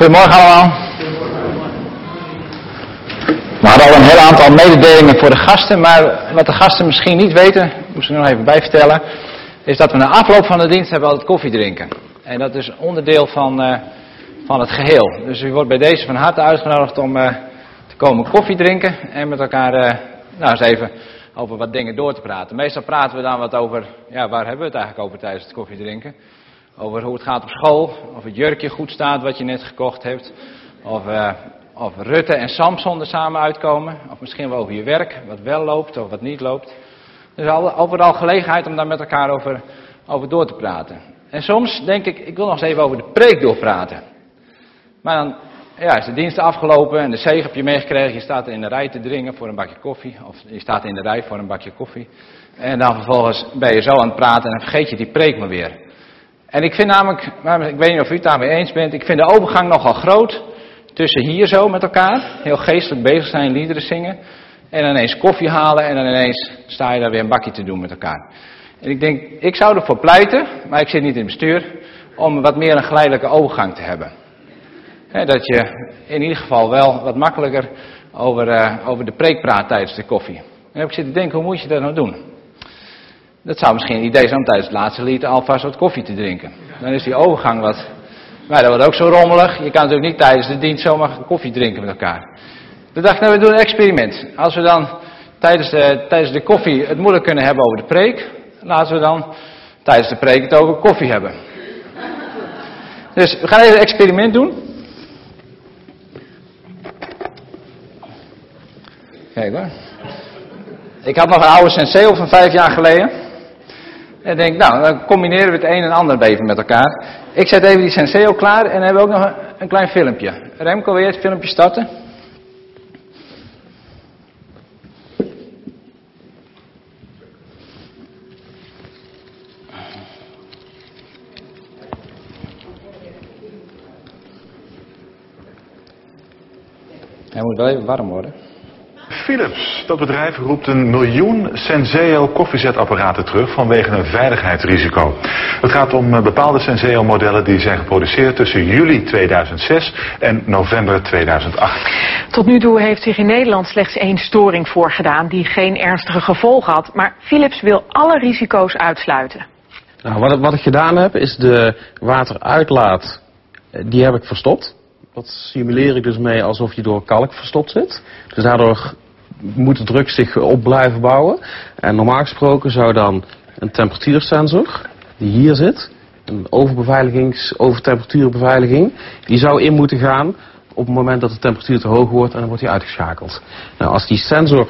Goedemorgen allemaal. We hadden al een heel aantal mededelingen voor de gasten, maar wat de gasten misschien niet weten, moest ik nog even bijvertellen, is dat we na afloop van de dienst hebben altijd koffie drinken. En dat is onderdeel van, uh, van het geheel. Dus u wordt bij deze van harte uitgenodigd om uh, te komen koffie drinken en met elkaar uh, nou eens even over wat dingen door te praten. Meestal praten we dan wat over, ja waar hebben we het eigenlijk over tijdens het koffiedrinken? Over hoe het gaat op school, of het jurkje goed staat wat je net gekocht hebt. Of, uh, of Rutte en Samson er samen uitkomen. Of misschien wel over je werk, wat wel loopt of wat niet loopt. Dus al, overal gelegenheid om daar met elkaar over, over door te praten. En soms denk ik, ik wil nog eens even over de preek doorpraten. Maar dan ja, is de dienst afgelopen en de zegen heb je meegekregen. Je staat in de rij te dringen voor een bakje koffie. Of je staat in de rij voor een bakje koffie. En dan vervolgens ben je zo aan het praten en dan vergeet je die preek maar weer. En ik vind namelijk, ik weet niet of u het daarmee eens bent, ik vind de overgang nogal groot tussen hier zo met elkaar, heel geestelijk bezig zijn, liederen zingen, en ineens koffie halen en dan ineens sta je daar weer een bakje te doen met elkaar. En ik denk, ik zou ervoor pleiten, maar ik zit niet in het bestuur, om wat meer een geleidelijke overgang te hebben. He, dat je in ieder geval wel wat makkelijker over, uh, over de preek praat tijdens de koffie. En dan heb ik zitten denken, hoe moet je dat nou doen? Dat zou misschien een idee zijn om tijdens het laatste lied alvast wat koffie te drinken. Dan is die overgang wat. Maar dat wordt ook zo rommelig. Je kan natuurlijk niet tijdens de dienst zomaar koffie drinken met elkaar. We dachten, nou we doen een experiment. Als we dan tijdens de, tijdens de koffie het moeilijk kunnen hebben over de preek. Laten we dan tijdens de preek het over koffie hebben. Dus we gaan even een experiment doen. Kijk hoor. Ik had nog een oude senseo van vijf jaar geleden. En denk, nou, dan combineren we het een en ander even met elkaar. Ik zet even die Senseo klaar en hebben we ook nog een, een klein filmpje. Remco, wil je het filmpje starten? Hij moet wel even warm worden. Philips, dat bedrijf roept een miljoen Senseo koffiezetapparaten terug vanwege een veiligheidsrisico. Het gaat om bepaalde Senseo modellen die zijn geproduceerd tussen juli 2006 en november 2008. Tot nu toe heeft zich in Nederland slechts één storing voorgedaan die geen ernstige gevolgen had. Maar Philips wil alle risico's uitsluiten. Nou, wat, wat ik gedaan heb is de wateruitlaat, die heb ik verstopt. Dat simuleer ik dus mee alsof je door kalk verstopt zit. Dus daardoor moet de druk zich op blijven bouwen. En normaal gesproken zou dan een temperatuursensor, die hier zit, een overbeveiligings, overtemperatuurbeveiliging, die zou in moeten gaan op het moment dat de temperatuur te hoog wordt en dan wordt die uitgeschakeld. Nou, als die sensor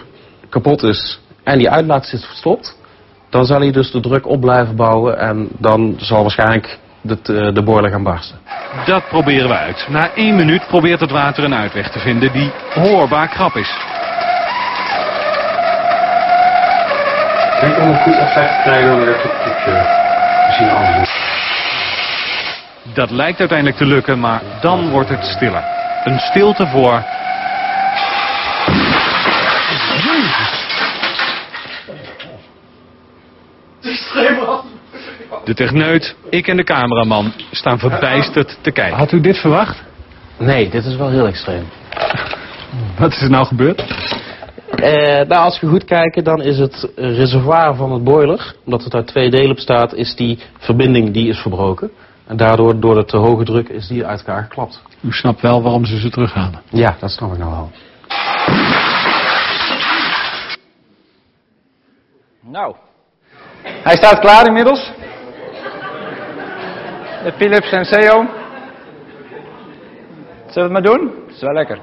kapot is en die uitlaat zit verstopt, dan zal hij dus de druk op blijven bouwen en dan zal waarschijnlijk de, de boiler gaan barsten. Dat proberen we uit. Na één minuut probeert het water een uitweg te vinden die hoorbaar krap is. Denk om een goed effect te krijgen door het toetje misschien anders doen. Dat lijkt uiteindelijk te lukken, maar dan wordt het stiller. Een stilte voor... De techneut, ik en de cameraman staan verbijsterd te kijken. Had u dit verwacht? Nee, dit is wel heel extreem. Wat is er nou gebeurd? Eh, nou, als we goed kijken, dan is het reservoir van het boiler, omdat het uit twee delen bestaat, is die verbinding die is verbroken. En daardoor, door de te hoge druk, is die uit elkaar geklapt. U snapt wel waarom ze ze terughalen? Ja, dat snap ik nou wel. Nou, hij staat klaar inmiddels. De Philips Senseo. Zullen we het maar doen? Dat is wel lekker.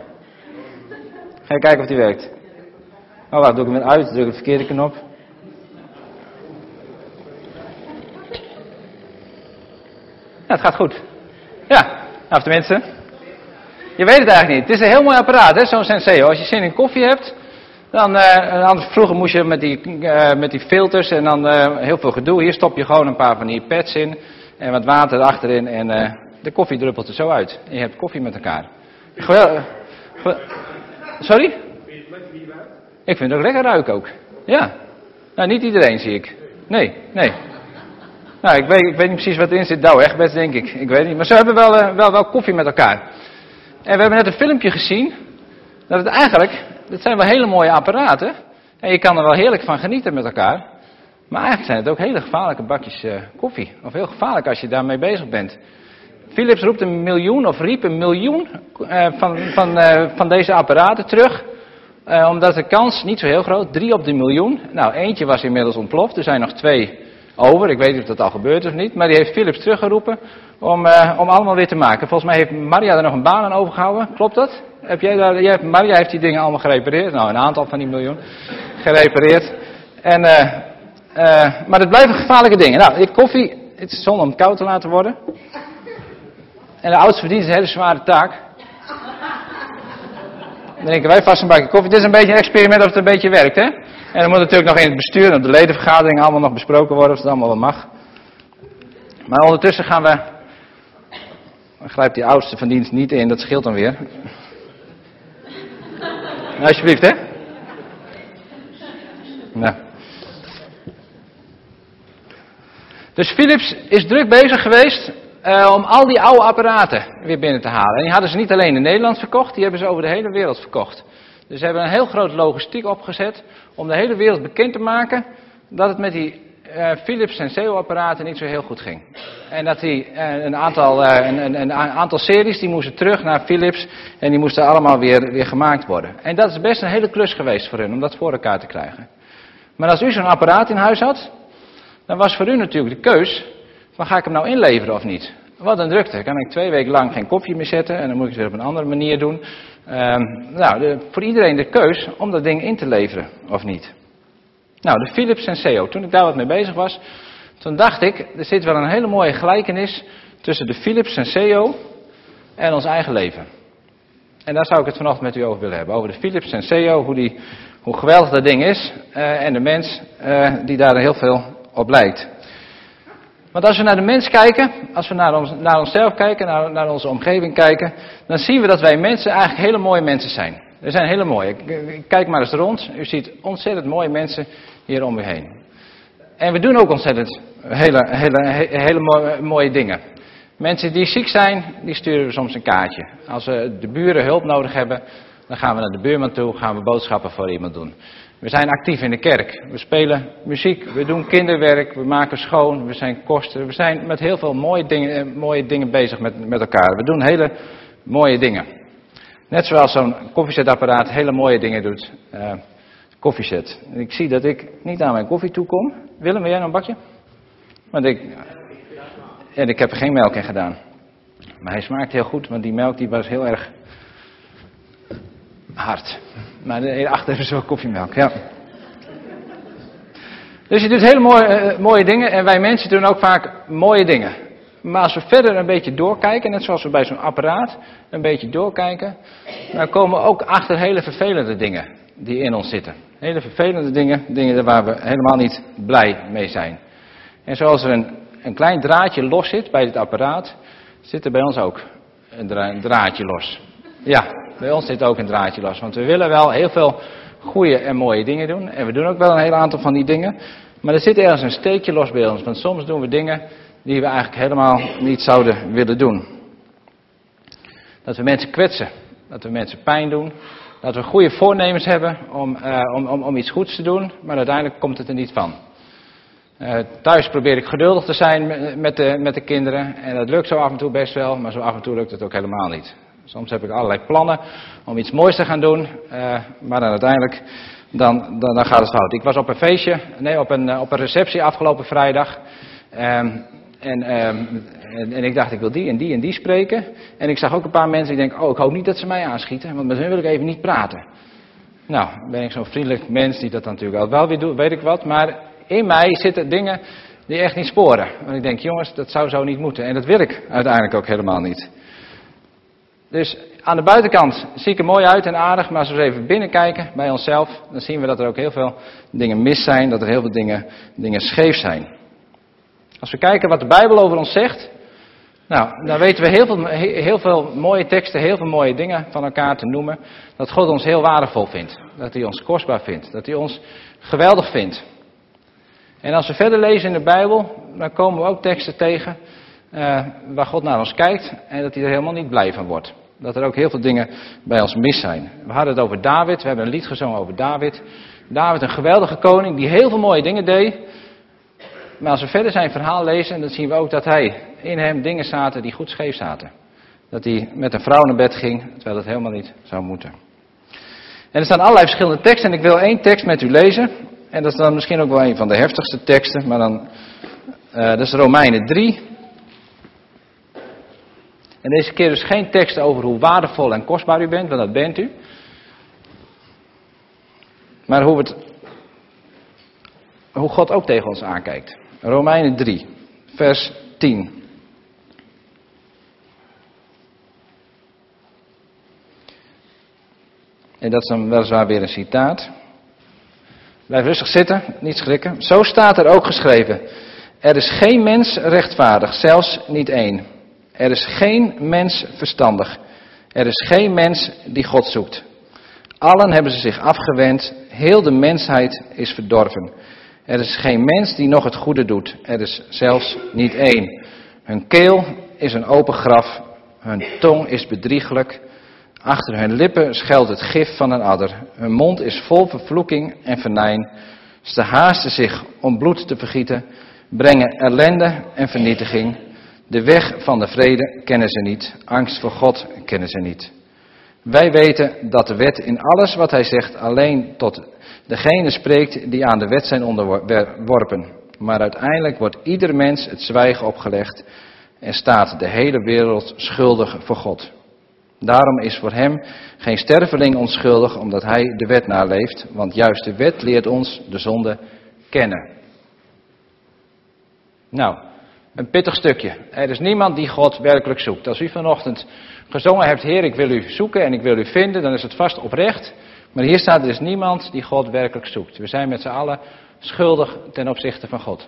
Ga je kijken of die werkt. Oh, wacht, doe ik hem weer uit, druk de verkeerde knop. Ja, het gaat goed. Ja, nou tenminste. Je weet het eigenlijk niet. Het is een heel mooi apparaat, hè, zo'n Senseo. Als je zin in koffie hebt, dan, uh, anders, vroeger moest je met die, uh, met die filters en dan uh, heel veel gedoe. Hier stop je gewoon een paar van die pads in en wat water achterin en de koffie druppelt er zo uit. En je hebt koffie met elkaar. Geweldig. Sorry? Ik vind het ook lekker ruiken ook. Ja. Nou, niet iedereen zie ik. Nee, nee. Nou, ik weet, ik weet niet precies wat erin zit. Nou, echt best denk ik. Ik weet niet. Maar ze hebben wel, uh, wel, wel koffie met elkaar. En we hebben net een filmpje gezien. Dat het eigenlijk, dit zijn wel hele mooie apparaten. En je kan er wel heerlijk van genieten met elkaar. Maar eigenlijk zijn het ook hele gevaarlijke bakjes eh, koffie. Of heel gevaarlijk als je daarmee bezig bent. Philips roept een miljoen, of riep een miljoen eh, van, van, eh, van deze apparaten terug. Eh, omdat de kans niet zo heel groot, 3 op de miljoen. Nou, eentje was inmiddels ontploft, er zijn nog twee over. Ik weet niet of dat al gebeurd is of niet. Maar die heeft Philips teruggeroepen om, eh, om allemaal weer te maken. Volgens mij heeft Maria er nog een baan aan overgehouden. Klopt dat? Heb jij daar, Maria heeft die dingen allemaal gerepareerd. Nou, een aantal van die miljoen gerepareerd. En, eh, maar het blijven gevaarlijke dingen. Nou, die koffie, het is zonde om koud te laten worden. En de oudste verdient een hele zware taak. Dan wij vast een bakje koffie. Dit is een beetje een experiment of het een beetje werkt, hè? En dan moet natuurlijk nog in het bestuur en op de ledenvergadering allemaal nog besproken worden of het allemaal wel mag. Maar ondertussen gaan we. Dan grijpt die oudste van dienst niet in, dat scheelt dan weer. Nou, alsjeblieft, hè? Nou. Dus Philips is druk bezig geweest eh, om al die oude apparaten weer binnen te halen. En die hadden ze niet alleen in Nederland verkocht, die hebben ze over de hele wereld verkocht. Dus ze hebben een heel groot logistiek opgezet om de hele wereld bekend te maken dat het met die eh, Philips Senseo-apparaten niet zo heel goed ging. En dat die, eh, een, aantal, een, een, een aantal series die moesten terug naar Philips en die moesten allemaal weer, weer gemaakt worden. En dat is best een hele klus geweest voor hun om dat voor elkaar te krijgen. Maar als u zo'n apparaat in huis had, dan was voor u natuurlijk de keus, van ga ik hem nou inleveren of niet? Wat een drukte. Kan ik twee weken lang geen koffie meer zetten en dan moet ik het weer op een andere manier doen. Ehm, nou, de, voor iedereen de keus om dat ding in te leveren of niet. Nou, de Philips Senseo. Toen ik daar wat mee bezig was, toen dacht ik, er zit wel een hele mooie gelijkenis tussen de Philips Senseo en ons eigen leven. En daar zou ik het vanochtend met u over willen hebben. Over de Philips Senseo, hoe, die, hoe geweldig dat ding is eh, en de mens eh, die daar heel veel op lijkt. Want als we naar de mens kijken, als we naar, ons, naar onszelf kijken, naar, naar onze omgeving kijken, dan zien we dat wij mensen eigenlijk hele mooie mensen zijn. We zijn hele mooie. Kijk maar eens rond. U ziet ontzettend mooie mensen hier om u heen. En we doen ook ontzettend hele, hele, hele mooie, dingen. Mensen die ziek zijn, die sturen we soms een kaartje. Als we de buren hulp nodig hebben, dan gaan we naar de buurman toe, gaan we boodschappen voor iemand doen. We zijn actief in de kerk. We spelen muziek, we doen kinderwerk, we maken schoon, we zijn kosten. We zijn met heel veel mooie dingen, mooie dingen bezig met, met elkaar. We doen hele mooie dingen. Net zoals zo'n koffiezetapparaat hele mooie dingen doet. Uh, koffiezet. Ik zie dat ik niet aan mijn koffie toe kom. Willem, wil jij nog een bakje? Want ik, en ik heb er geen melk in gedaan. Maar hij smaakt heel goed, want die melk die was heel erg hard. Maar hierachter is wel koffiemelk, ja. Dus je doet hele mooie, uh, mooie dingen en wij mensen doen ook vaak mooie dingen. Maar als we verder een beetje doorkijken, net zoals we bij zo'n apparaat een beetje doorkijken, dan komen we ook achter hele vervelende dingen die in ons zitten. Hele vervelende dingen, dingen waar we helemaal niet blij mee zijn. En zoals er een, een klein draadje los zit bij dit apparaat, zit er bij ons ook een, een draadje los. Ja, bij ons zit ook een draadje los. Want we willen wel heel veel goede en mooie dingen doen. En we doen ook wel een heel aantal van die dingen. Maar er zit ergens een steekje los bij ons. Want soms doen we dingen die we eigenlijk helemaal niet zouden willen doen. Dat we mensen kwetsen. Dat we mensen pijn doen. Dat we goede voornemens hebben om, uh, om, om, om iets goeds te doen. Maar uiteindelijk komt het er niet van. Uh, thuis probeer ik geduldig te zijn met, de, met de kinderen. En dat lukt zo af en toe best wel. Maar zo af en toe lukt het ook helemaal niet. Soms heb ik allerlei plannen om iets moois te gaan doen, uh, maar dan uiteindelijk dan, dan, gaat het fout. Ik was op een feestje, nee, op een, op een receptie afgelopen vrijdag. En, um, en, en, ik dacht, ik wil die en die en die spreken. En ik zag ook een paar mensen die denken, oh, ik hoop niet dat ze mij aanschieten, want met hen wil ik even niet praten. Nou, ben ik zo'n vriendelijk mens die dat natuurlijk al wel weer doet, weet ik wat. Maar in mij zitten dingen die echt niet sporen. Want ik denk, jongens, dat zou zo niet moeten. En dat wil ik uiteindelijk ook helemaal niet. Dus aan de buitenkant zie ik er mooi uit en aardig, maar als we eens even binnenkijken bij onszelf, dan zien we dat er ook heel veel dingen mis zijn, dat er heel veel dingen, dingen scheef zijn. Als we kijken wat de Bijbel over ons zegt, nou, dan weten we heel veel, heel veel mooie teksten, heel veel mooie dingen van elkaar te noemen. Dat God ons heel waardevol vindt, dat hij ons kostbaar vindt, dat hij ons geweldig vindt. En als we verder lezen in de Bijbel, dan komen we ook teksten tegen uh, waar God naar ons kijkt en dat hij er helemaal niet blij van wordt. Dat er ook heel veel dingen bij ons mis zijn. We hadden het over David, we hebben een lied gezongen over David. David, een geweldige koning die heel veel mooie dingen deed. Maar als we verder zijn verhaal lezen, dan zien we ook dat hij in hem dingen zaten die goed scheef zaten. Dat hij met een vrouw naar bed ging, terwijl dat helemaal niet zou moeten. En er staan allerlei verschillende teksten en ik wil één tekst met u lezen. En dat is dan misschien ook wel een van de heftigste teksten, maar dan, uh, dat is Romeinen 3. En deze keer dus geen tekst over hoe waardevol en kostbaar u bent, want dat bent u. Maar hoe, het, hoe God ook tegen ons aankijkt. Romeinen 3, vers 10. En dat is dan weliswaar weer een citaat. Blijf rustig zitten, niet schrikken. Zo staat er ook geschreven. Er is geen mens rechtvaardig, zelfs niet één. Er is geen mens verstandig. Er is geen mens die God zoekt. Allen hebben ze zich afgewend. Heel de mensheid is verdorven. Er is geen mens die nog het goede doet. Er is zelfs niet één. Hun keel is een open graf. Hun tong is bedrieglijk. Achter hun lippen schuilt het gif van een adder. Hun mond is vol vervloeking en venijn. Ze haasten zich om bloed te vergieten, brengen ellende en vernietiging. De weg van de vrede kennen ze niet, angst voor God kennen ze niet. Wij weten dat de wet in alles wat hij zegt alleen tot degene spreekt die aan de wet zijn onderworpen. Maar uiteindelijk wordt ieder mens het zwijgen opgelegd en staat de hele wereld schuldig voor God. Daarom is voor hem geen sterveling onschuldig, omdat hij de wet naleeft, want juist de wet leert ons de zonde kennen. Nou, een pittig stukje. Er is niemand die God werkelijk zoekt. Als u vanochtend gezongen hebt, Heer, ik wil u zoeken en ik wil u vinden, dan is het vast oprecht. Maar hier staat, er is niemand die God werkelijk zoekt. We zijn met z'n allen schuldig ten opzichte van God.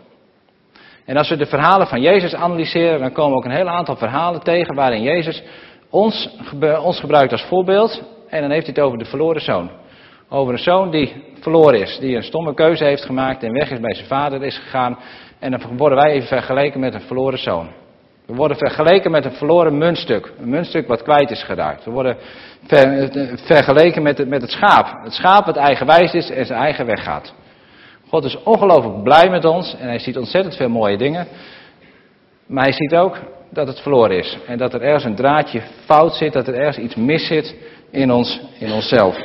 En als we de verhalen van Jezus analyseren, dan komen we ook een heel aantal verhalen tegen waarin Jezus ons, ons gebruikt als voorbeeld. En dan heeft hij het over de verloren zoon. Over een zoon die verloren is, die een stomme keuze heeft gemaakt en weg is bij zijn vader is gegaan. En dan worden wij even vergeleken met een verloren zoon. We worden vergeleken met een verloren muntstuk. Een muntstuk wat kwijt is geraakt. We worden vergeleken met het, met het schaap. Het schaap wat eigenwijs is en zijn eigen weg gaat. God is ongelooflijk blij met ons en hij ziet ontzettend veel mooie dingen. Maar hij ziet ook dat het verloren is. En dat er ergens een draadje fout zit, dat er ergens iets mis zit in, ons, in onszelf.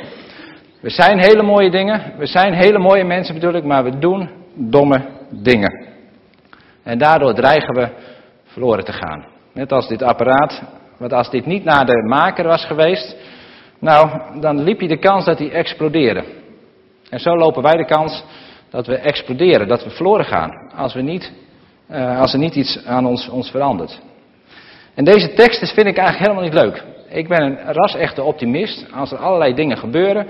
We zijn hele mooie dingen, we zijn hele mooie mensen bedoel ik, maar we doen domme dingen. En daardoor dreigen we verloren te gaan. Net als dit apparaat, want als dit niet naar de maker was geweest, nou, dan liep je de kans dat hij explodeerde. En zo lopen wij de kans dat we exploderen, dat we verloren gaan, als, we niet, uh, als er niet iets aan ons, ons verandert. En deze teksten vind ik eigenlijk helemaal niet leuk. Ik ben een ras-echte optimist. Als er allerlei dingen gebeuren,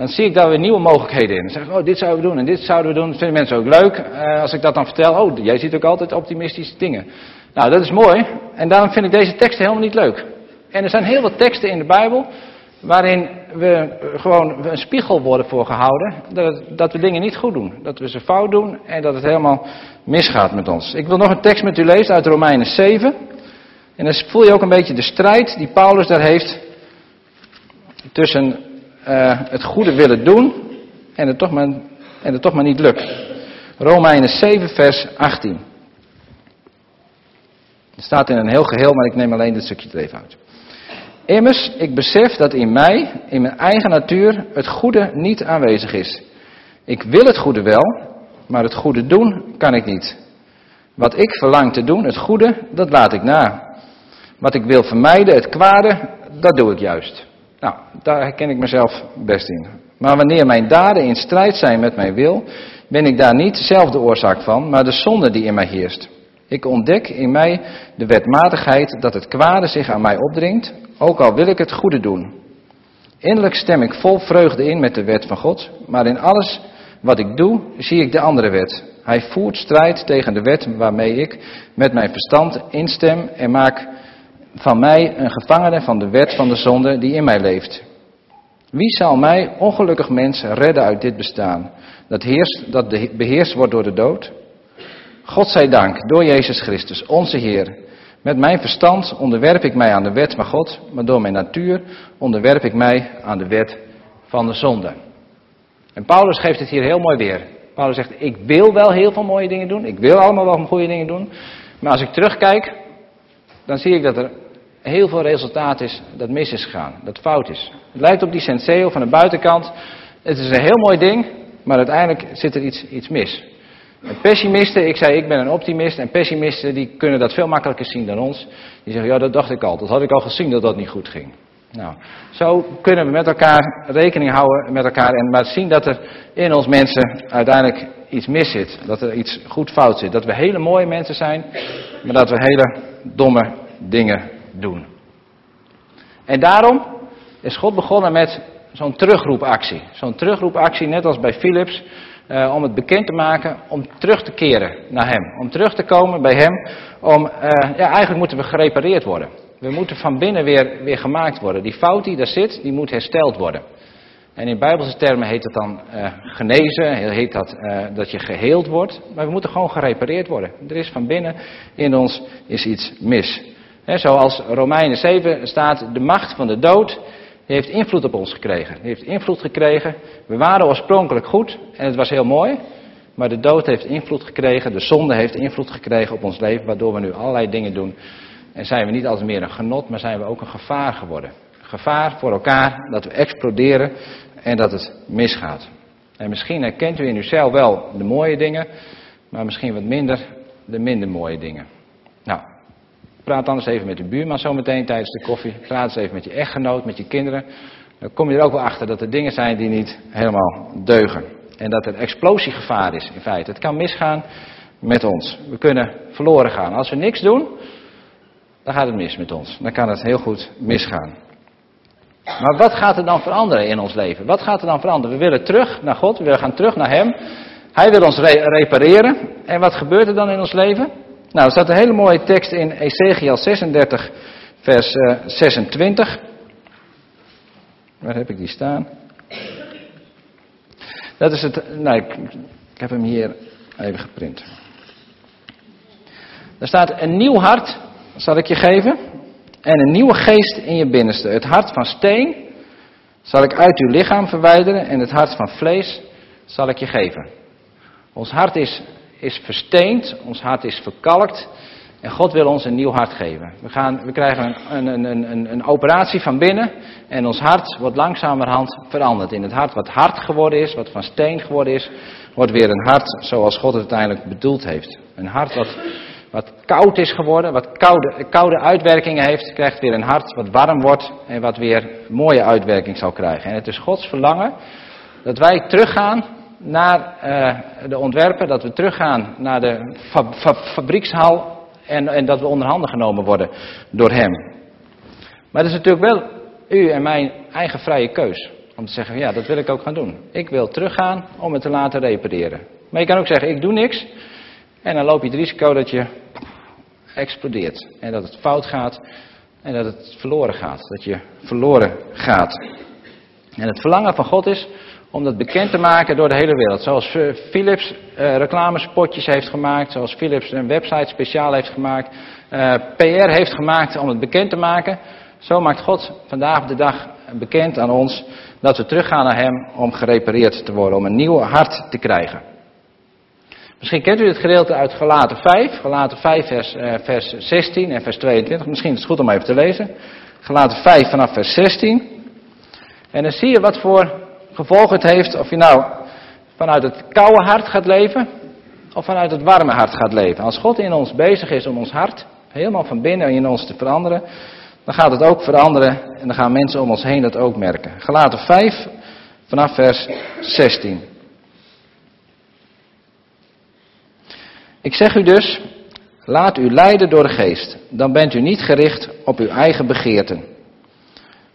dan zie ik daar weer nieuwe mogelijkheden in. Dan zeg ik, oh, dit zouden we doen en dit zouden we doen. Dat vinden mensen ook leuk. Uh, als ik dat dan vertel, oh, jij ziet ook altijd optimistische dingen. Nou, dat is mooi. En daarom vind ik deze teksten helemaal niet leuk. En er zijn heel veel teksten in de Bijbel waarin we gewoon een spiegel worden voorgehouden. Dat, dat we dingen niet goed doen. Dat we ze fout doen en dat het helemaal misgaat met ons. Ik wil nog een tekst met u lezen uit Romeinen 7. En dan voel je ook een beetje de strijd die Paulus daar heeft tussen uh, het goede willen doen en het, toch maar, en toch maar niet lukt. Romeinen 7, vers 18. Het staat in een heel geheel, maar ik neem alleen dit stukje er even uit. Immers, ik besef dat in mij, in mijn eigen natuur, het goede niet aanwezig is. Ik wil het goede wel, maar het goede doen kan ik niet. Wat ik verlang te doen, het goede, dat laat ik na. Wat ik wil vermijden, het kwade, dat doe ik juist. Nou, daar herken ik mezelf best in. Maar wanneer mijn daden in strijd zijn met mijn wil, ben ik daar niet zelf de oorzaak van, maar de zonde die in mij heerst. Ik ontdek in mij de wetmatigheid dat het kwade zich aan mij opdringt, ook al wil ik het goede doen. Innerlijk stem ik vol vreugde in met de wet van God, maar in alles wat ik doe, zie ik de andere wet. Hij voert strijd tegen de wet waarmee ik met mijn verstand instem en maak van mij een gevangene van de wet van de zonde die in mij leeft. Wie zal mij, ongelukkig mens, redden uit dit bestaan, dat, heerst, dat beheerst wordt door de dood? God zij dank, door Jezus Christus, onze Heer. Met mijn verstand onderwerp ik mij aan de wet van God, maar door mijn natuur onderwerp ik mij aan de wet van de zonde. En Paulus geeft het hier heel mooi weer. Paulus zegt, ik wil wel heel veel mooie dingen doen, ik wil allemaal wel goede dingen doen, maar als ik terugkijk, dan zie ik dat er heel veel resultaat is dat mis is gegaan, dat fout is. Het lijkt op die senseo van de buitenkant, het is een heel mooi ding, maar uiteindelijk zit er iets, iets mis. En pessimisten, ik zei ik ben een optimist, en pessimisten die kunnen dat veel makkelijker zien dan ons. Die zeggen, ja dat dacht ik al, dat had ik al gezien dat dat niet goed ging. Nou, zo kunnen we met elkaar rekening houden met elkaar en maar zien dat er in ons mensen uiteindelijk iets mis zit. Dat er iets goed fout zit. Dat we hele mooie mensen zijn, maar dat we hele domme dingen doen. En daarom is God begonnen met zo'n terugroepactie. Zo'n terugroepactie, net als bij Philips, uh, om het bekend te maken, om terug te keren naar Hem. Om terug te komen bij Hem, om, uh, ja, eigenlijk moeten we gerepareerd worden. We moeten van binnen weer, weer gemaakt worden. Die fout die daar zit, die moet hersteld worden. En in bijbelse termen heet het dan uh, genezen, heet dat dat je geheeld wordt. Maar we moeten gewoon gerepareerd worden. Er is van binnen in ons is iets mis. Zoals Romeinen 7 staat, de macht van de dood heeft invloed op ons gekregen. Die heeft invloed gekregen. We waren oorspronkelijk goed en het was heel mooi. Maar de dood heeft invloed gekregen, de zonde heeft invloed gekregen op ons leven, waardoor we nu allerlei dingen doen. En zijn we niet als meer een genot, maar zijn we ook een gevaar geworden. Gevaar voor elkaar, dat we exploderen en dat het misgaat. En misschien herkent u in uzelf wel de mooie dingen, maar misschien wat minder de minder mooie dingen. Praat dan eens even met de buurman zometeen tijdens de koffie. Praat eens even met je echtgenoot, met je kinderen. Dan kom je er ook wel achter dat er dingen zijn die niet helemaal deugen. En dat er explosiegevaar is in feite. Het kan misgaan met ons. We kunnen verloren gaan. Als we niks doen, dan gaat het mis met ons. Dan kan het heel goed misgaan. Maar wat gaat er dan veranderen in ons leven? Wat gaat er dan veranderen? We willen terug naar God, we willen gaan terug naar Hem. Hij wil ons repareren. En wat gebeurt er dan in ons leven? Nou, er staat een hele mooie tekst in Ezekiel 36, vers 26. Eh, Waar heb ik die staan? Dat is het. Nou, ik, ik heb hem hier even geprint. Er staat: Een nieuw hart zal ik je geven. En een nieuwe geest in je binnenste. Het hart van steen zal ik uit uw lichaam verwijderen. En het hart van vlees zal ik je geven. Ons hart is is versteend, ons hart is verkalkt. En God wil ons een nieuw hart geven. We, gaan, we krijgen een, een, een, een, operatie van binnen. En ons hart wordt langzamerhand veranderd. In het hart wat hard geworden is, wat van steen geworden is, wordt weer een hart zoals God het uiteindelijk bedoeld heeft. Een hart wat, wat koud is geworden, wat koude, koude uitwerkingen heeft, krijgt weer een hart wat warm wordt en wat weer mooie uitwerking zal krijgen. En het is Gods verlangen dat wij teruggaan naar uh, de ontwerpen, dat we teruggaan naar de fa fa fabriekshal en, en dat we onderhanden genomen worden door hem. Maar het is natuurlijk wel u en mijn eigen vrije keus. Om te zeggen, ja, dat wil ik ook gaan doen. Ik wil teruggaan om het te laten repareren. Maar je kan ook zeggen, ik doe niks. En dan loop je het risico dat je explodeert. En dat het fout gaat. En dat het verloren gaat. Dat je verloren gaat. En het verlangen van God is om dat bekend te maken door de hele wereld. Zoals eh, Philips uh, reclamespotjes heeft gemaakt, zoals Philips een website speciaal heeft gemaakt, eh, PR heeft gemaakt om het bekend te maken. Zo maakt God vandaag de dag bekend aan ons dat we teruggaan naar Hem om gerepareerd te worden, om een nieuw hart te krijgen. Misschien kent u het gedeelte uit Galaten 5, Galaten 5 vers, vers 16 en vers 22. Misschien is het goed om even te lezen. Galaten 5 vanaf vers 16. En dan zie je wat voor gevolg het heeft of je nou vanuit het koude hart gaat leven of vanuit het warme hart gaat leven. Als God in ons bezig is om ons hart helemaal van binnen in ons te veranderen, dan gaat het ook veranderen en dan gaan mensen om ons heen dat ook merken. Gelaten 5 vanaf vers 16. Ik zeg u dus, laat u leiden door de geest, dan bent u niet gericht op uw eigen begeerten.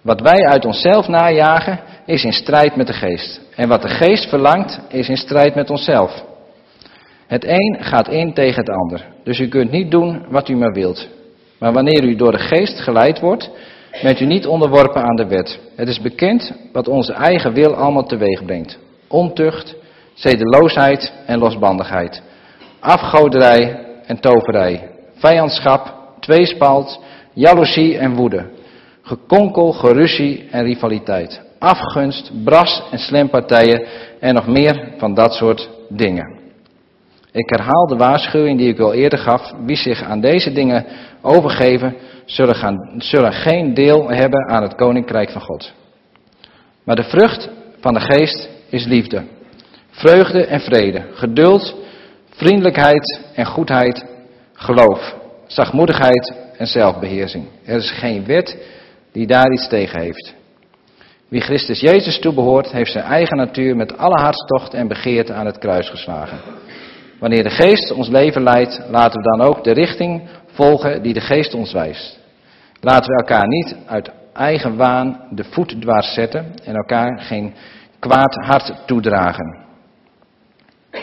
Wat wij uit onszelf najagen, is in strijd met de geest. En wat de geest verlangt, is in strijd met onszelf. Het een gaat in tegen het ander. Dus u kunt niet doen wat u maar wilt. Maar wanneer u door de geest geleid wordt, bent u niet onderworpen aan de wet. Het is bekend wat onze eigen wil allemaal teweeg brengt. Ontucht, zedeloosheid en losbandigheid. Afgoderij en toverij. Vijandschap, tweespalt, jaloezie en woede, gekonkel, geruzie en rivaliteit, afgunst, bras en slempartijen en nog meer van dat soort dingen. Ik herhaal de waarschuwing die ik al eerder gaf. Wie zich aan deze dingen overgeven, zullen, gaan, zullen geen deel hebben aan het koninkrijk van God. Maar de vrucht van de geest is liefde, vreugde en vrede, geduld, vriendelijkheid en goedheid, geloof, zachtmoedigheid en zelfbeheersing. Er is geen wet die daar iets tegen heeft. Wie Christus Jezus toebehoort, heeft zijn eigen natuur met alle hartstocht en begeerte aan het kruis geslagen. Wanneer de geest ons leven leidt, laten we dan ook de richting volgen die de geest ons wijst. Laten we elkaar niet uit eigen waan de voet dwars zetten en elkaar geen kwaad hart toedragen.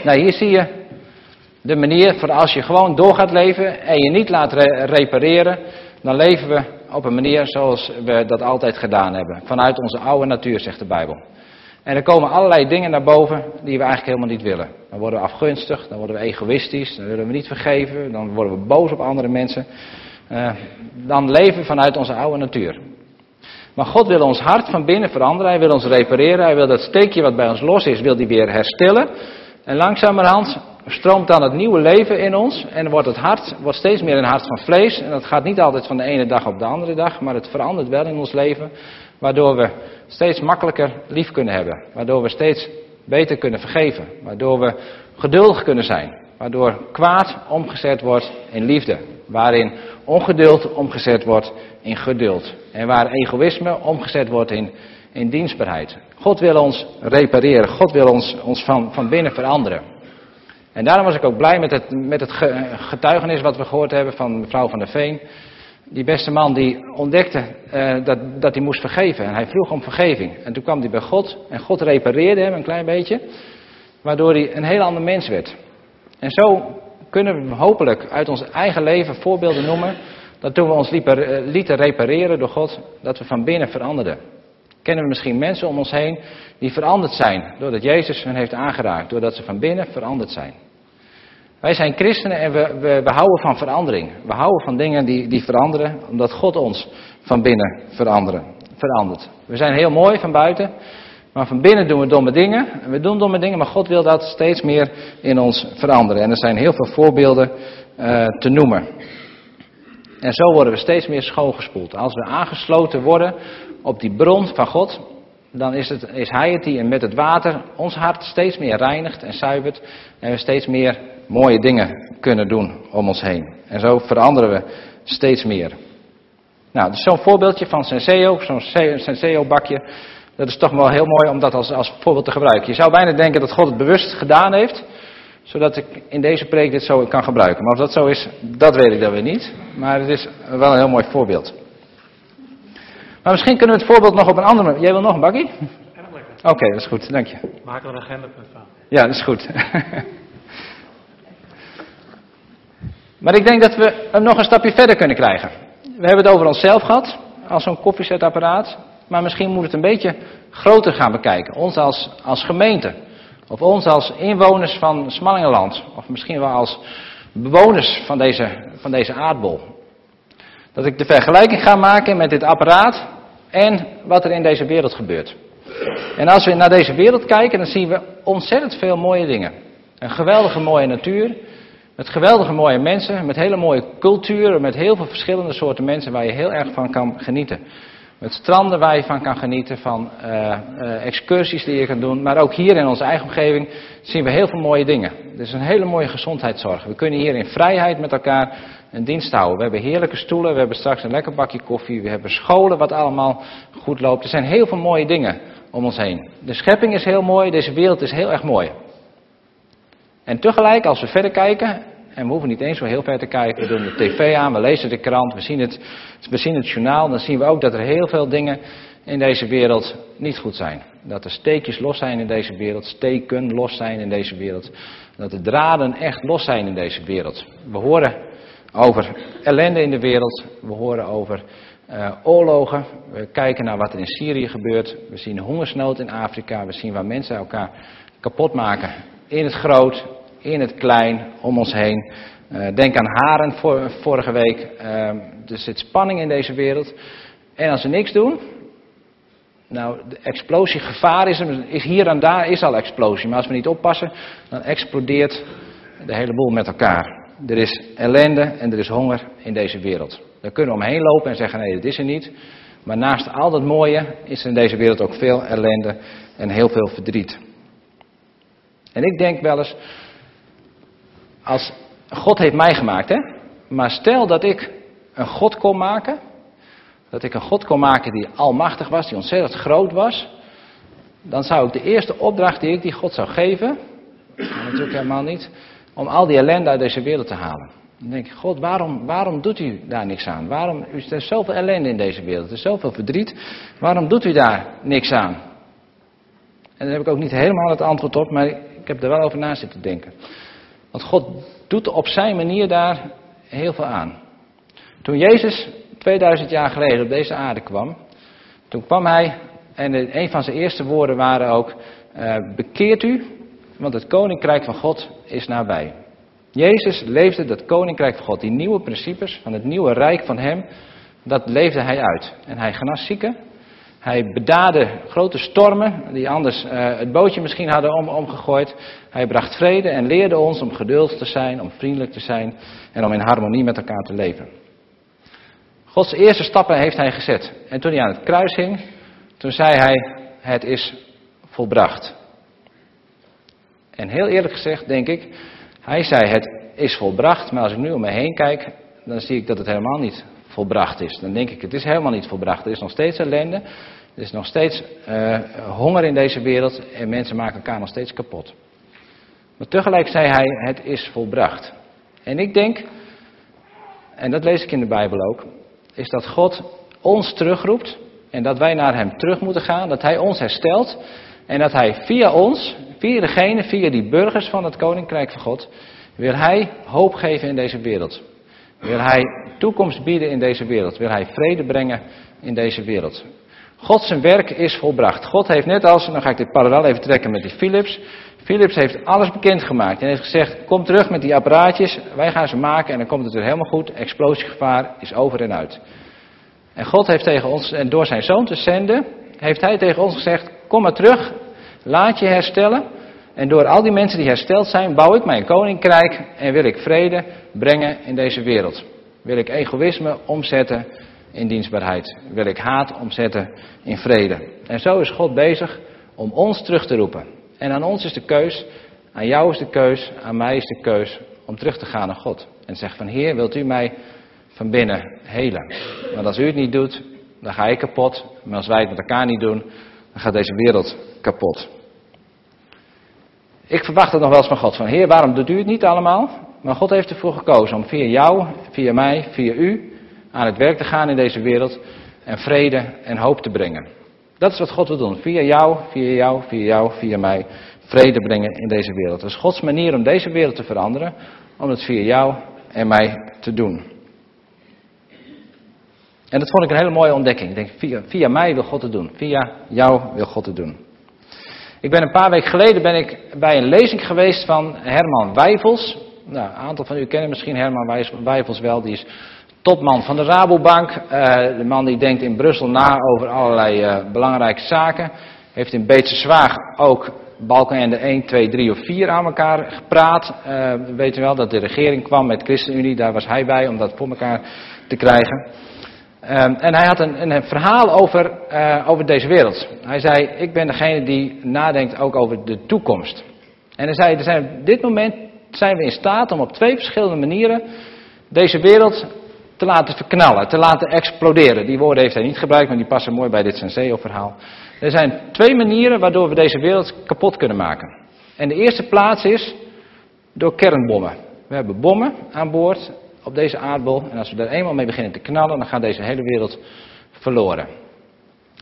Nou, hier zie je de manier voor als je gewoon door gaat leven en je niet laat repareren, dan leven we op een manier zoals we dat altijd gedaan hebben. Vanuit onze oude natuur, zegt de Bijbel. En er komen allerlei dingen naar boven die we eigenlijk helemaal niet willen. Dan worden we afgunstig, dan worden we egoïstisch, dan willen we niet vergeven, dan worden we boos op andere mensen. Uh, dan leven we vanuit onze oude natuur. Maar God wil ons hart van binnen veranderen, Hij wil ons repareren, Hij wil dat steekje wat bij ons los is, wil hij weer herstellen. En langzamerhand stroomt dan het nieuwe leven in ons en wordt het hart wordt steeds meer een hart van vlees. En dat gaat niet altijd van de ene dag op de andere dag, maar het verandert wel in ons leven. Waardoor we steeds makkelijker lief kunnen hebben. Waardoor we steeds beter kunnen vergeven. Waardoor we geduldig kunnen zijn. Waardoor kwaad omgezet wordt in liefde. Waarin ongeduld omgezet wordt in geduld. En waar egoïsme omgezet wordt in, in dienstbaarheid. God wil ons repareren. God wil ons, ons van, van binnen veranderen. En daarom was ik ook blij met het, met het getuigenis wat we gehoord hebben van mevrouw van der Veen. Die beste man die ontdekte uh, dat, dat hij moest vergeven. En hij vroeg om vergeving. En toen kwam hij bij God. En God repareerde hem een klein beetje. Waardoor hij een heel ander mens werd. En zo kunnen we hopelijk uit ons eigen leven voorbeelden noemen. Dat toen we ons lieten repareren door God, dat we van binnen veranderden. Kennen we misschien mensen om ons heen die veranderd zijn doordat Jezus hen heeft aangeraakt, doordat ze van binnen veranderd zijn. Wij zijn christenen en we, we, houden van verandering. We houden van dingen die, die veranderen, omdat God ons van binnen veranderen, verandert. We zijn heel mooi van buiten, maar van binnen doen we domme dingen. We doen domme dingen, maar God wil dat steeds meer in ons veranderen. En er zijn heel veel voorbeelden uh, te noemen. En zo worden we steeds meer schoongespoeld. Als we aangesloten worden op die bron van God, dan is, het, is Hij het die met het water ons hart steeds meer reinigt en zuivert. En we steeds meer mooie dingen kunnen doen om ons heen. En zo veranderen we steeds meer. Nou, dus zo'n voorbeeldje van Senseo, zo'n Senseo bakje. Dat is toch wel heel mooi om dat als, als voorbeeld te gebruiken. Je zou bijna denken dat God het bewust gedaan heeft. Zodat ik in deze preek dit zo kan gebruiken. Maar of dat zo is, dat weet ik dan weer niet. Maar het is wel een heel mooi voorbeeld. Maar misschien kunnen we het voorbeeld nog op een andere manier. Jij wil nog een bakkie? Oké, dat is goed, dank je. Maak er een agendapunt van. Ja, dat is goed. maar ik denk dat we hem nog een stapje verder kunnen krijgen. We hebben het over onszelf gehad, als zo'n koffiezetapparaat. Maar misschien moet het een beetje groter gaan bekijken. Ons als, als gemeente. Of ons als inwoners van Smallingenland. Of misschien wel als bewoners van deze, van deze aardbol. Dat ik de vergelijking ga maken met dit apparaat en wat er in deze wereld gebeurt. En als we naar deze wereld kijken, dan zien we ontzettend veel mooie dingen. Een geweldige mooie natuur, met geweldige mooie mensen, met hele mooie culturen, met heel veel verschillende soorten mensen waar je heel erg van kan genieten. Met stranden waar je van kan genieten, van uh, uh, excursies die je kan doen. Maar ook hier in onze eigen omgeving zien we heel veel mooie dingen. Het is een hele mooie gezondheidszorg. We kunnen hier in vrijheid met elkaar een dienst houden. We hebben heerlijke stoelen, we hebben straks een lekker bakje koffie, we hebben scholen wat allemaal goed loopt. Er zijn heel veel mooie dingen om ons heen. De schepping is heel mooi, deze wereld is heel erg mooi. En tegelijk, als we verder kijken, en we hoeven niet eens zo heel ver te kijken, we doen de tv aan, we lezen de krant, we zien het, we zien het journaal, dan zien we ook dat er heel veel dingen in deze wereld niet goed zijn. Dat er steekjes los zijn in deze wereld, steken los zijn in deze wereld. Dat de draden echt los zijn in deze wereld. We horen over ellende in de wereld, we horen over uh, oorlogen, we kijken naar wat er in Syrië gebeurt, we zien hongersnood in Afrika, we zien waar mensen elkaar kapot maken. In het groot, in het klein, om ons heen. Eh, denk aan Haren vorige week. Eh, er zit spanning in deze wereld. En als we niks doen, nou, de explosiegevaar is, is hier en daar is al explosie. Maar als we niet oppassen, dan explodeert de hele boel met elkaar. Er is ellende en er is honger in deze wereld. Daar kunnen we omheen lopen en zeggen: nee, dat is er niet. Maar naast al dat mooie is er in deze wereld ook veel ellende en heel veel verdriet. En ik denk wel eens, als God heeft mij gemaakt, hè? Maar stel dat ik een God kon maken, dat ik een God kon maken die almachtig was, die ontzettend groot was, dan zou ik de eerste opdracht die ik die God zou geven, natuurlijk helemaal niet, om al die ellende uit deze wereld te halen. Dan denk ik, God, waarom, waarom doet u daar niks aan? Waarom, er is zoveel ellende in deze wereld, er is zoveel verdriet, waarom doet u daar niks aan? En daar heb ik ook niet helemaal het antwoord op, maar ik heb er wel over na zitten denken. Want God doet op zijn manier daar heel veel aan. Toen Jezus 2000 jaar geleden op deze aarde kwam, toen kwam hij en een van zijn eerste woorden waren ook: eh, bekeert u, want het koninkrijk van God is nabij. Jezus leefde dat koninkrijk van God, die nieuwe principes van het nieuwe rijk van Hem, dat leefde hij uit. En hij genas zieken, hij bedaarde grote stormen die anders eh, het bootje misschien hadden om, omgegooid. Hij bracht vrede en leerde ons om geduldig te zijn, om vriendelijk te zijn en om in harmonie met elkaar te leven. Gods eerste stappen heeft hij gezet. En toen hij aan het kruis hing, toen zei hij, het is volbracht. En heel eerlijk gezegd denk ik, hij zei het is volbracht, maar als ik nu om me heen kijk, dan zie ik dat het helemaal niet volbracht is. Dan denk ik, het is helemaal niet volbracht. Er is nog steeds ellende, er is nog steeds uh, honger in deze wereld en mensen maken elkaar nog steeds kapot. Maar tegelijk zei hij, het is volbracht. En ik denk, en dat lees ik in de Bijbel ook, is dat God ons terugroept en dat wij naar Hem terug moeten gaan, dat Hij ons herstelt en dat Hij via ons, via degene, via die burgers van het Koninkrijk van God, wil Hij hoop geven in deze wereld. Wil Hij toekomst bieden in deze wereld. Wil Hij vrede brengen in deze wereld. God zijn werk is volbracht. God heeft net als, dan ga ik dit parallel even trekken met die Philips. Philips heeft alles bekendgemaakt en heeft gezegd, kom terug met die apparaatjes, wij gaan ze maken en dan komt het weer helemaal goed. Explosiegevaar is over en uit. En God heeft tegen ons, en door zijn zoon te zenden, heeft hij tegen ons gezegd, kom maar terug, laat je herstellen. En door al die mensen die hersteld zijn, bouw ik mijn koninkrijk en wil ik vrede brengen in deze wereld. Wil ik egoïsme omzetten in dienstbaarheid. Wil ik haat omzetten in vrede. En zo is God bezig om ons terug te roepen. En aan ons is de keus, aan jou is de keus, aan mij is de keus om terug te gaan naar God. En zeg van Heer, wilt u mij van binnen helen? Want als u het niet doet, dan ga ik kapot. Maar als wij het met elkaar niet doen, dan gaat deze wereld kapot. Ik verwacht het nog wel eens van God. Van Heer, waarom u het niet allemaal? Maar God heeft ervoor gekozen om via jou, via mij, via u aan het werk te gaan in deze wereld. En vrede en hoop te brengen. Dat is wat God wil doen. Via jou, via jou, via jou, via mij. Vrede brengen in deze wereld. Dat is Gods manier om deze wereld te veranderen. Om het via jou en mij te doen. En dat vond ik een hele mooie ontdekking. Ik denk, via, via mij wil God het doen. Via jou wil God het doen. Ik ben een paar weken geleden ben ik bij een lezing geweest van Herman Wijfels. Nou, een aantal van u kennen misschien Herman Wijfels wel. Die is topman van de Rabobank. Uh, de man die denkt in Brussel na over allerlei uh, belangrijke zaken. Heeft in Beetse Zwaag ook Balkenende 1, 2, 3 of 4 aan elkaar gepraat. Uh, we weten wel dat de regering kwam met ChristenUnie. Daar was hij bij om dat voor elkaar te krijgen. Um, en hij had een, een verhaal over, uh, over deze wereld. Hij zei, ik ben degene die nadenkt ook over de toekomst. En hij zei, er zijn, op dit moment zijn we in staat om op twee verschillende manieren deze wereld te laten verknallen, te laten exploderen. Die woorden heeft hij niet gebruikt, maar die passen mooi bij dit Senseo-verhaal. Er zijn twee manieren waardoor we deze wereld kapot kunnen maken. En de eerste plaats is door kernbommen. We hebben bommen aan boord op deze aardbol. En als we er eenmaal mee beginnen te knallen, dan gaat deze hele wereld verloren.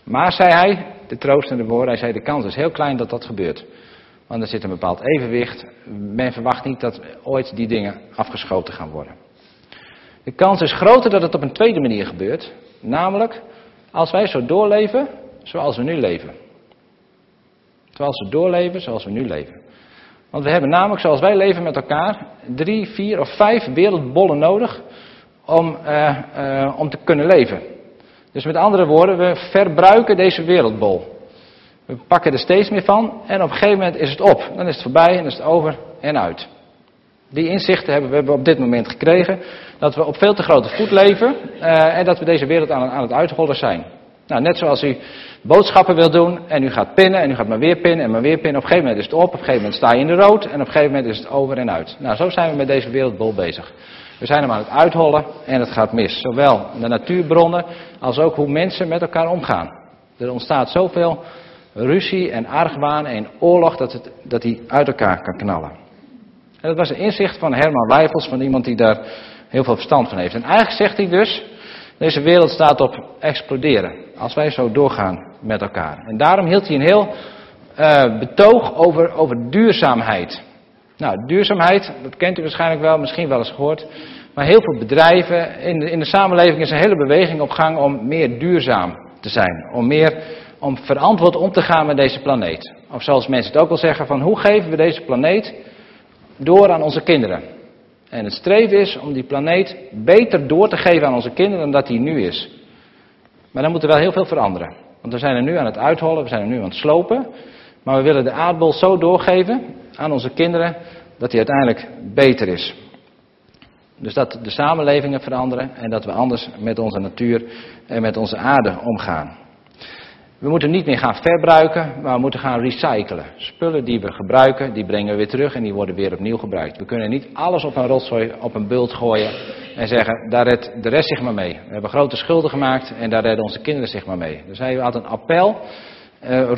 Maar, zei hij, de troostende woorden, hij zei de kans is heel klein dat dat gebeurt. Want er zit een bepaald evenwicht. Men verwacht niet dat ooit die dingen afgeschoten gaan worden. De kans is groter dat het op een tweede manier gebeurt. Namelijk, als wij zo doorleven zoals we nu leven. Zoals we doorleven zoals we nu leven. Want we hebben namelijk, zoals wij leven met elkaar, drie, vier of vijf wereldbollen nodig om, eh, eh, om te kunnen leven. Dus met andere woorden, we verbruiken deze wereldbol. We pakken er steeds meer van en op een gegeven moment is het op. Dan is het voorbij en is het over en uit. Die inzichten hebben we op dit moment gekregen. Dat we op veel te grote voet leven eh, en dat we deze wereld aan, aan het uithollen zijn. Nou, net zoals u boodschappen wil doen en u gaat pinnen en u gaat maar weer pinnen en maar weer pinnen. Op een gegeven moment is het op, op een gegeven moment sta je in de rood en op een gegeven moment is het over en uit. Nou, zo zijn we met deze wereldbol bezig. We zijn hem aan het uithollen en het gaat mis. Zowel de natuurbronnen als ook hoe mensen met elkaar omgaan. Er ontstaat zoveel ruzie en argwaan en oorlog dat, het, dat die uit elkaar kan knallen. En dat was een inzicht van Herman Wijfels, van iemand die daar heel veel verstand van heeft. En eigenlijk zegt hij dus, deze wereld staat op exploderen. Als wij zo doorgaan met elkaar. En daarom hield hij een heel uh, betoog over, over duurzaamheid. Nou, duurzaamheid, dat kent u waarschijnlijk wel, misschien wel eens gehoord. Maar heel veel bedrijven, in de, in de samenleving is een hele beweging op gang om meer duurzaam te zijn. Om meer, om verantwoord om te gaan met deze planeet. Of zoals mensen het ook wel zeggen, van hoe geven we deze planeet door aan onze kinderen? En het streven is om die planeet beter door te geven aan onze kinderen dan dat die nu is. Maar dan moet er wel heel veel veranderen. Want we zijn er nu aan het uithollen, we zijn er nu aan het slopen. Maar we willen de aardbol zo doorgeven aan onze kinderen dat die uiteindelijk beter is. Dus dat de samenlevingen veranderen en dat we anders met onze natuur en met onze aarde omgaan. We moeten niet meer gaan verbruiken, maar we moeten gaan recyclen. Spullen die we gebruiken, die brengen we weer terug en die worden weer opnieuw gebruikt. We kunnen niet alles op een rotzooi, op een bult gooien en zeggen, daar redt de rest zich maar mee. We hebben grote schulden gemaakt en daar redden onze kinderen zich maar mee. Dus hij had een appel, uh,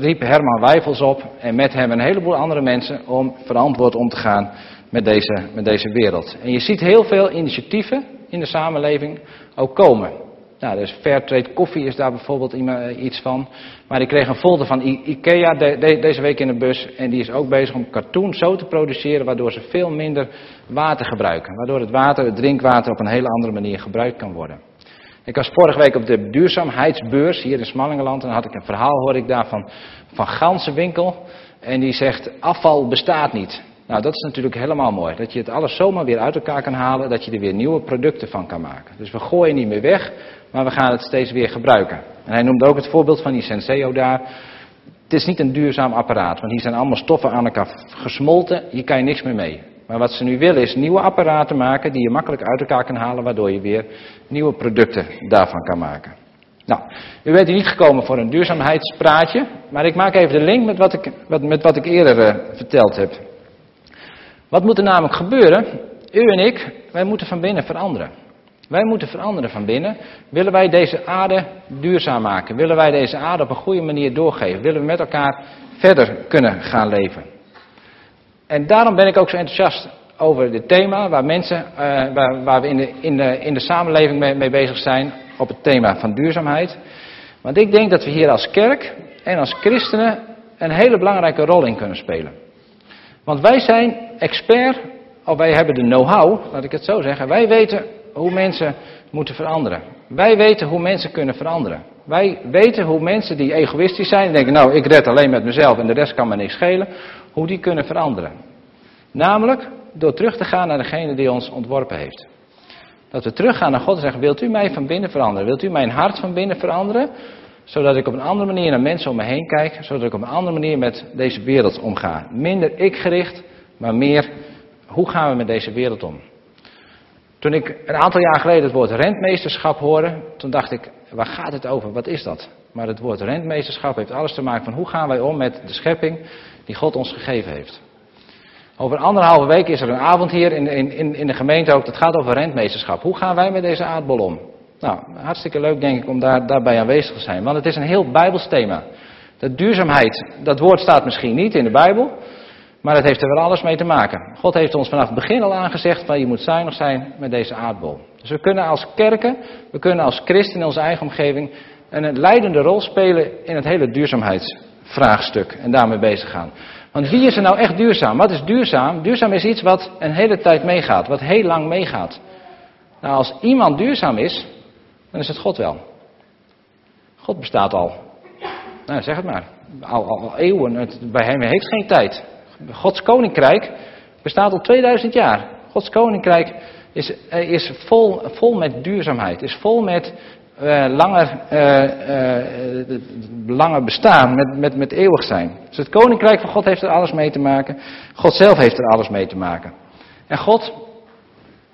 riep Herman Wijfels op en met hem een heleboel andere mensen om verantwoord om te gaan met deze, met deze wereld. En je ziet heel veel initiatieven in de samenleving ook komen. Nou, dus Fairtrade koffie is daar bijvoorbeeld iets van. Maar ik kreeg een folder van IKEA deze week in de bus. En die is ook bezig om cartoon zo te produceren waardoor ze veel minder water gebruiken. Waardoor het water, het drinkwater, op een hele andere manier gebruikt kan worden. Ik was vorige week op de duurzaamheidsbeurs hier in Smallingeland. En dan had ik een verhaal, hoor ik daar van, van Gansenwinkel. En die zegt, afval bestaat niet. Nou, dat is natuurlijk helemaal mooi. Dat je het alles zomaar weer uit elkaar kan halen, dat je er weer nieuwe producten van kan maken. Dus we gooien niet meer weg, maar we gaan het steeds weer gebruiken. En hij noemde ook het voorbeeld van die Senseo daar. Het is niet een duurzaam apparaat, want hier zijn allemaal stoffen aan elkaar gesmolten, hier kan je niks meer mee. Maar wat ze nu willen is nieuwe apparaten maken die je makkelijk uit elkaar kan halen, waardoor je weer nieuwe producten daarvan kan maken. Nou, u bent hier niet gekomen voor een duurzaamheidspraatje, maar ik maak even de link met wat ik, met wat ik eerder uh, verteld heb. Wat moet er namelijk gebeuren? U en ik, wij moeten van binnen veranderen. Wij moeten veranderen van binnen. Willen wij deze aarde duurzaam maken? Willen wij deze aarde op een goede manier doorgeven? Willen we met elkaar verder kunnen gaan leven? En daarom ben ik ook zo enthousiast over dit thema, waar mensen, uh, waar, waar, we in de, in de, in de samenleving mee bezig zijn, op het thema van duurzaamheid. Want ik denk dat we hier als kerk en als christenen een hele belangrijke rol in kunnen spelen. Want wij zijn expert, of wij hebben de know-how, laat ik het zo zeggen. Wij weten hoe mensen moeten veranderen. Wij weten hoe mensen kunnen veranderen. Wij weten hoe mensen die egoïstisch zijn en denken, nou ik red alleen met mezelf en de rest kan me niks schelen, hoe die kunnen veranderen. Namelijk door terug te gaan naar degene die ons ontworpen heeft. Dat we teruggaan naar God en zeggen, wilt u mij van binnen veranderen? Wilt u mijn hart van binnen veranderen? Zodat ik op een andere manier naar mensen om me heen kijk, zodat ik op een andere manier met deze wereld omga. Minder ik gericht, maar meer hoe gaan we met deze wereld om? Toen ik een aantal jaar geleden het woord rentmeesterschap hoorde, toen dacht ik, waar gaat het over? Wat is dat? Maar het woord rentmeesterschap heeft alles te maken van hoe gaan wij om met de schepping die God ons gegeven heeft. Over anderhalve week is er een avond hier in, in, in de gemeente ook, dat gaat over rentmeesterschap. Hoe gaan wij met deze aardbol om? Nou, hartstikke leuk denk ik om daar, daarbij aanwezig te zijn, want het is een heel bijbels thema. De duurzaamheid, dat woord staat misschien niet in de Bijbel, maar het heeft er wel alles mee te maken. God heeft ons vanaf het begin al aangezegd van je moet zuinig zijn met deze aardbol. Dus we kunnen als kerken, we kunnen als christen in onze eigen omgeving een leidende rol spelen in het hele duurzaamheidsvraagstuk en daarmee bezig gaan. Want wie is er nou echt duurzaam? Wat is duurzaam? Duurzaam is iets wat een hele tijd meegaat, wat heel lang meegaat. Nou, als iemand duurzaam is, dan is het God wel. God bestaat al. Nou, zeg het maar. Al, al, al eeuwen. Het, bij hem heeft geen tijd. Gods koninkrijk bestaat al 2000 jaar. Gods koninkrijk is, eh, is vol, vol met duurzaamheid, is vol met uh, langer, uh, langer bestaan, met, met, met eeuwig zijn. Dus het koninkrijk van God heeft er alles mee te maken. God zelf heeft er alles mee te maken. En God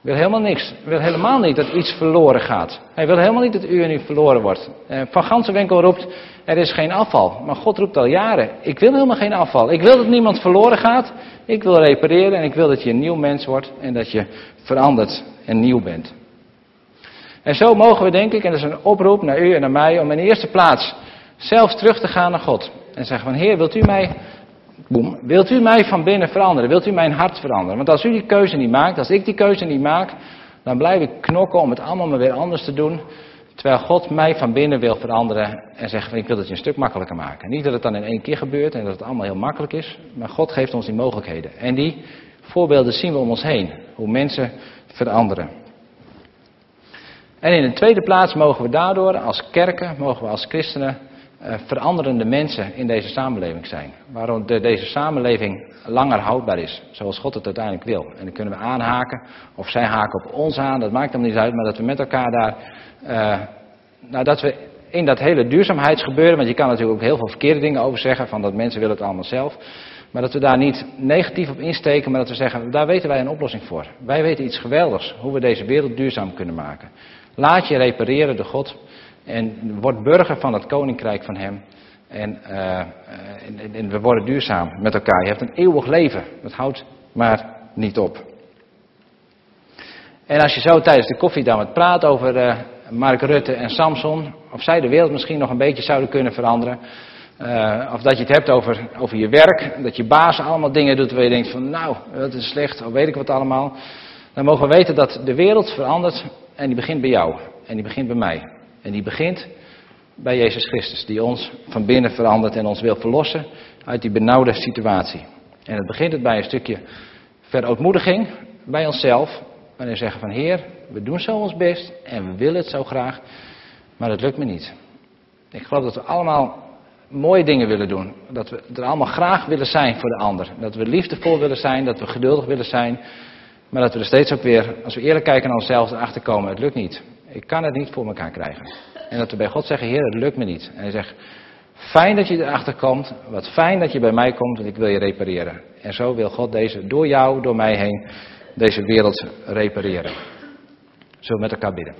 wil helemaal niks. Wil helemaal niet dat iets verloren gaat. Hij wil helemaal niet dat u en u verloren wordt. Van Gansenwinkel roept, er is geen afval. Maar God roept al jaren, ik wil helemaal geen afval. Ik wil dat niemand verloren gaat. Ik wil repareren en ik wil dat je een nieuw mens wordt en dat je verandert en nieuw bent. En zo mogen we denk ik, en dat is een oproep naar u en naar mij, om in de eerste plaats zelfs terug te gaan naar God. En zeggen van Heer, wilt u mij, boem, wilt u mij van binnen veranderen? Wilt u mijn hart veranderen? Want als u die keuze niet maakt, als ik die keuze niet maak, dan blijf ik knokken om het allemaal maar weer anders te doen. Terwijl God mij van binnen wil veranderen en zegt ik wil het je een stuk makkelijker maken. Niet dat het dan in één keer gebeurt en dat het allemaal heel makkelijk is, maar God geeft ons die mogelijkheden. En die voorbeelden zien we om ons heen, hoe mensen veranderen. En in de tweede plaats mogen we daardoor als kerken, mogen we als christenen veranderende mensen in deze samenleving zijn. Waarom de, deze samenleving langer houdbaar is, zoals God het uiteindelijk wil. En dan kunnen we aanhaken, of zij haken op ons aan, dat maakt hem niet uit, maar dat we met elkaar daar, uh, nou dat we in dat hele duurzaamheidsgebeuren, want je kan natuurlijk ook heel veel verkeerde dingen over zeggen, van dat mensen willen het allemaal zelf. Maar dat we daar niet negatief op insteken, maar dat we zeggen, daar weten wij een oplossing voor. Wij weten iets geweldigs, hoe we deze wereld duurzaam kunnen maken. Laat je repareren door God en word burger van het koninkrijk van Hem. En, uh, en, en, we worden duurzaam met elkaar. Je hebt een eeuwig leven. Dat houdt maar niet op. En als je zo tijdens de koffie dan wat praat over uh, Mark Rutte en Samson, of zij de wereld misschien nog een beetje zouden kunnen veranderen. Uh, of dat je het hebt over, over je werk, dat je baas allemaal dingen doet waar je denkt van nou, dat is slecht, of weet ik wat allemaal. Dan mogen we weten dat de wereld verandert en die begint bij jou. En die begint bij mij. En die begint bij Jezus Christus. Die ons van binnen verandert en ons wil verlossen uit die benauwde situatie. En het begint het bij een stukje verootmoediging bij onszelf. Wanneer we zeggen van Heer, we doen zo ons best en we willen het zo graag. Maar dat lukt me niet. Ik geloof dat we allemaal mooie dingen willen doen. Dat we er allemaal graag willen zijn voor de ander. Dat we liefdevol willen zijn, dat we geduldig willen zijn. Maar dat we er steeds ook weer, als we eerlijk kijken naar onszelf, erachter komen, het lukt niet. Ik kan het niet voor elkaar krijgen. En dat we bij God zeggen, Heer, het lukt me niet. En hij zegt, fijn dat je erachter komt, wat fijn dat je bij mij komt, want ik wil je repareren. En zo wil God deze, door jou, door mij heen, deze wereld repareren. We met elkaar bidden.